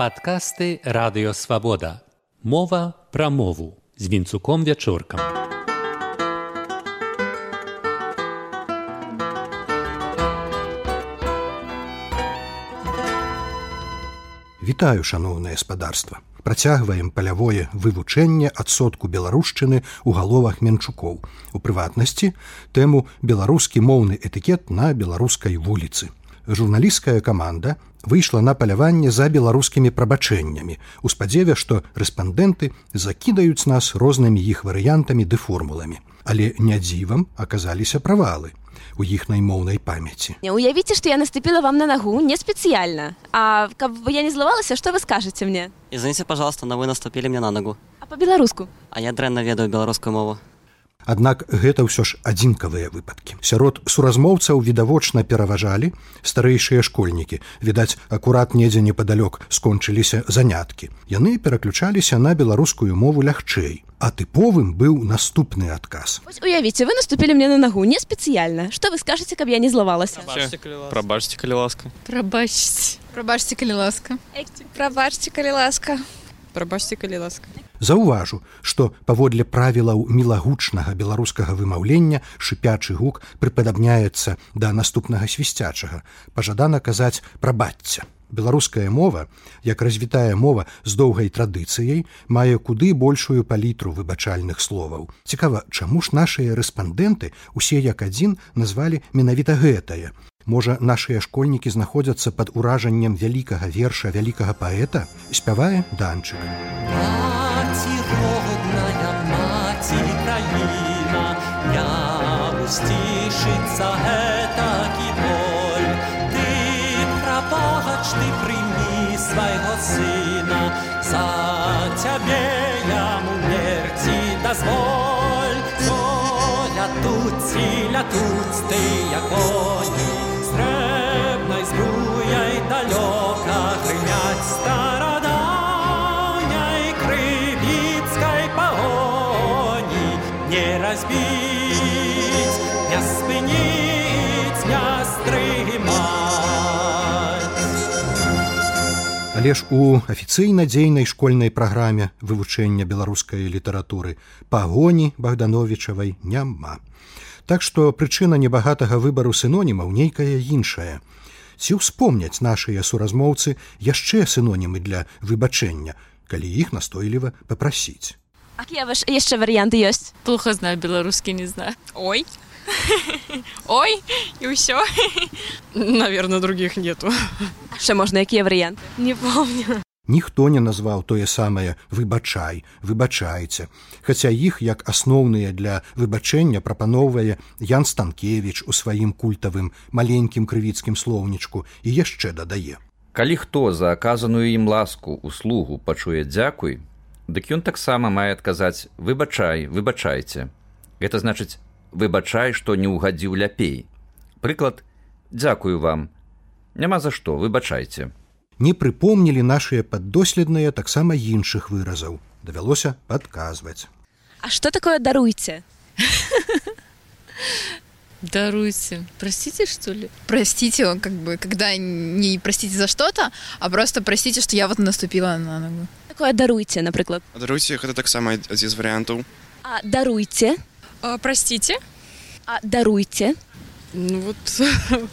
Падкасты радыёвабода. Мова пра мову з вінцуком вячоркам. Вітаю шаноўнае спадарства. Працягваем палявое вывучэнне адсотку беларушчыны ў галовах менчукоў. У прыватнасці тэму беларускі моўны этыкет на беларускай вуліцы. Журналісцкая каманда выйшла на паляванне за беларускімі прабачэннямі у спадзеве, што рэспандэнты закідаюць нас рознымі іх варыянтамі ды формуламі. Але не дзівам аказаліся правалы у іхнай моўнай памяці. Не уявіце, што я наступила вам на нагу не спецыяльна. А каб я не злавалася, што вы скажаце мне? Извините, пожалуйста, но вы наступили мне на ногу. А по-беларуску. А я дрэнна ведаю беларускую мову. Аднак гэта ўсё ж адзінкавыя выпадкі. Сярод суразмоўцаў відавочна пераважалі старэйшыя школьнікі. Відаць, акурат недзе непадалёк скончыліся заняткі. Яны пераключаліся на беларускую мову лягчэй. А тыповым быў наступны адказ. Вось уявіце, вы наступілі мне на нагу не спецыяльна. Што вы скажаце, каб я не злавалася? Прабачце, калі ласка. Прабачце. Прабачце, калі ласка. Прабачце, калі ласка. Прабачце, калі ласка. Заўважу, што паводле правілаў мілагучнага беларускага вымаўлення шыпячы гук прыпадабняецца да наступнага свісцячага. Пажадана казаць прабацця. Беларуская мова, як развітая мова з доўгай традыцыяй, мае куды большую палітру выбачальных словаў. Цікава, чаму ж нашыя рэспандэнты усе як адзін назвалі менавіта гэтае. Можа, нашыя школьнікі знаходзяцца пад уражаннем вялікага верша вялікага паэта, спявае данчык. сцішыцца гэтакі боль. Ты прабагач ты прымі свайго сына за цябе яму мерці дазволь. Тут ці лятуць ты яконі срэбнай не разбіць не спыніць не стрымаць Але ж у афіцыйна дзейнай школьнай праграме вывучэння беларускай літаратуры пагоні богдановичавай няма. Так што прычына небагатага выбару сінонімаў нейкая іншая. Ці ўспомняць нашыя суразмоўцы яшчэ сінонімы для выбачэння, калі іх настойліва папрасіць. А я ваш яшчэ варыянты ёсць. Плохо знаю беларускі не знаю. Ой. Ой, і ўсё. Наверно, других нету. Яшчэ можна якія варыянты. Не помню. Ніхто не назваў тое самае выбачай, выбачайце. Хаця іх як асноўныя для выбачэння прапаноўвае Ян Станкевич у сваім культавым маленькім крывіцкім слоўнічку і яшчэ дадае. Калі хто за аказаную ім ласку услугу пачуе дзякуй, дык ён таксама мае адказаць выбачай, выбачайце. Гэта значыць выбачай, што не ўгадзіў ляпей. Прыклад дзякую вам. Няма за што выбачайце не прыпомнілі нашыя паддоследныя таксама іншых выразаў давялося падказваць А что такое даруйце Даруйте. Простите, что ли? Простите, как бы, когда не простите за что-то, а просто простите, что я вот наступила на ногу. Такое даруйце, напрыклад. Даруйце, гэта таксама адзін з варыянтаў. А даруйце, А, простите? а даруйце. Ну вот,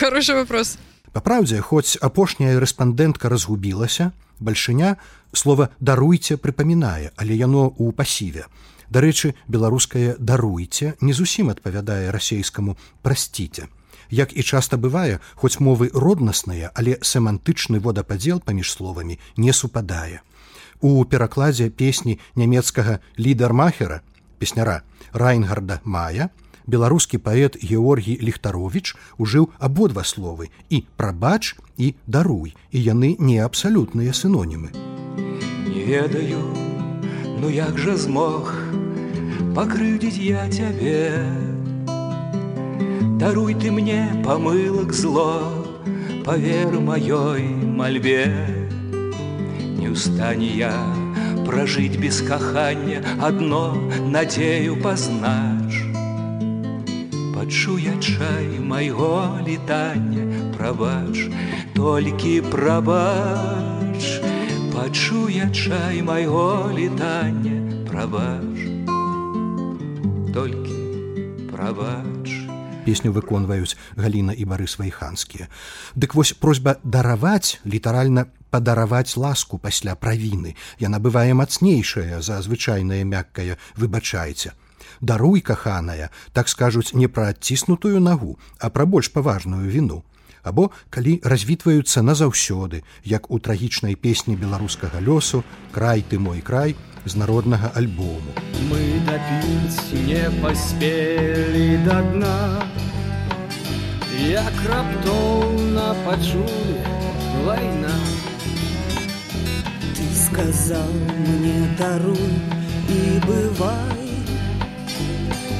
хороший вопрос. Па праўдзе, хоць апошняя рэспандэнтка разгубілася, бальшыня слова даруйце прыпамінае, але яно ў пасіве. Дарэчы, беларускае даруйце не зусім адпавядае расейскаму прасціце. Як і часта бывае, хоць мовы роднасныя, але семантычны водападзел паміж словамі не супадае. У перакладзе песні нямецкага лідармахера песняра Райнгарда Мая, беларускі паэт Георгій Лхтарович ужыў абодва словы і прабач і даруй, і яны не абсалютныя сінонімы. Не ведаю, ну як жа змог пакрыўдзіць я цябе Даруй ты мне памылак зло павер маёй мальбе Не ўстане я пражыць без кахання адно надзею пазнач Пачуя чай майго літання прабач толькі прабач пачуе чай майго летання, прабач, толькі прабач. песню выконваюць галіна і барыс вайханскія. Дык вось просьба дараваць літаральна падараваць ласку пасля правіны. Яна бывае мацнейшая за звычайнае мяккае выбачайце. Даруй каханая так скажуць не пра адціснутую нагу а пра больш паважную віну. Або калі развітваюцца назаўсёды як у трагічнай песні беларускага лёсу край ты мой край з народнага альбому. Мы дапіць не паспелі да дна. Як раптоўна пачулі вайна сказал мне даруй і бывай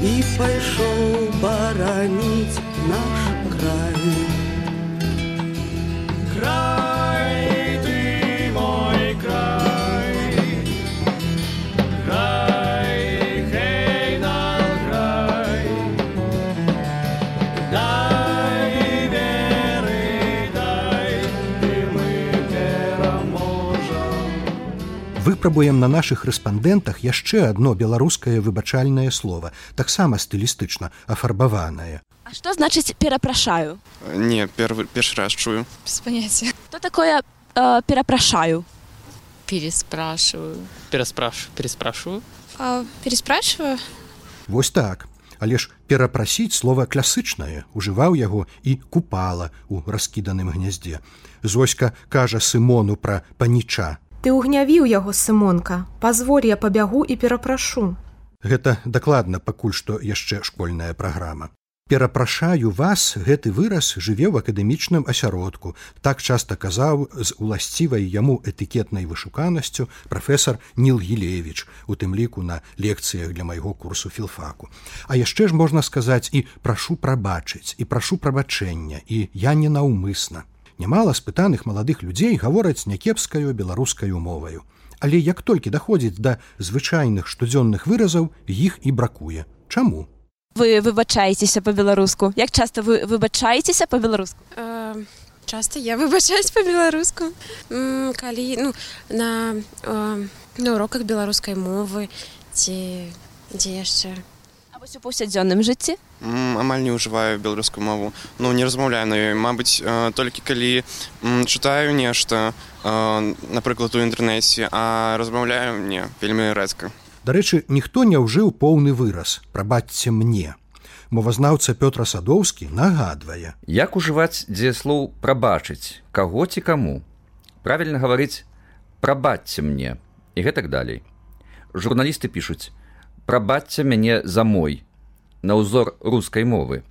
і пайшоў бараніць наш край выпрабуем на нашых рэспандэнтах яшчэ адно беларускае выбачальнае слово таксама стылістычна афарбаванае А што значыць перапрашаю Не, первый, першы раз чую. Без понятия. Што такое э, перапрашаю Переспрашиваю. Переспраш... Переспрашиваю. А, переспрашиваю? Вось так але ж перапрасіць слова класычнае ужываў яго і купала у раскіданым гняздзе зоська кажа сымону пра паніча Ты ўгнявіў яго сымонка пазволь я пабягу і перапрашу Гэта дакладна пакуль што яшчэ школьная праграма. Перапрашаю вас гэты выраз жыве ў акадэмічным асяродку. Так часта казаў з уласцівай яму этыкетнай вышуканасцю прафесор Ніл Гілевіч, у тым ліку на лекцыях для майго курсу філфаку. А яшчэ ж можна сказаць і прашу прабачыць і прашу прабачэння і я не наўмысна. Нямала спытаных маладых людзей гавораць някепскаю беларускаю моваю. Але як толькі даходзіць да звычайных штодзённых выразаў, іх і бракуе. Чаму? вы выбачаецеся по-беларуску як часто вы выбачаецеся по-беларуску Э, часто я выбачаюсь по-беларуску М, калі ну на э, на уроках беларускай мовы ці дзе яшчэ вось у паўсядзённым жыцці Амаль не ўжываю беларускую мову. Ну, не размаўляю на ёй. Мабыць, э, толькі калі чытаю нешта, э, напрыклад, у інтэрнэце, а размаўляю не вельмі рэдка. Дарэчы, ніхто не ўжыў поўны выраз, прабачце мне. Мовазнаўца Пётра Садоўскі нагадвае. Як ужываць дзеяслоў прабачыць, каго ці каму? Правільна гаварыць прабачце мне і гэтак далей. Журналісты пішуць: прабачце мяне за мой на ўзор рускай мовы.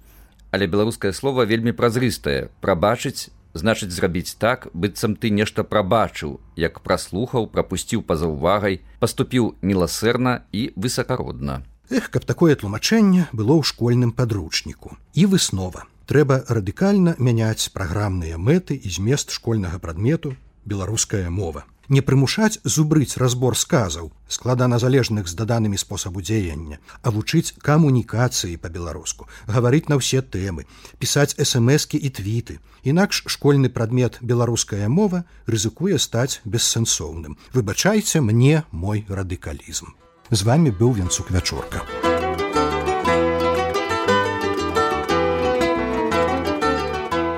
Але беларускае слово вельмі празрыстае, прабачыць значыць зрабіць так, быццам ты нешта прабачыў, як праслухаў, прапусціў па-за ўвагай, паступіў міласэрна і высакародна. Эх, каб такое тлумачэнне было ў школьным падручніку. І выснова. Трэба радыкальна мяняць праграмныя мэты і змест школьнага прадмету беларуская мова. Не прымушаць зубрыць разбор сказаў, складаназалежных з даданымі спосабу дзеяння, а вучыць камунікацыі па-беларуску, гаварыць на ўсе тэмы, пісаць смскі і твіты. Інакш школьны прадмет беларуская мова рызыкуе стаць бессэнсоўным. Выбачайце мне мой радыкалізм. З вами быў венцук вячорка.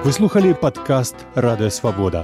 Вы слухали падкаст радыё свабода.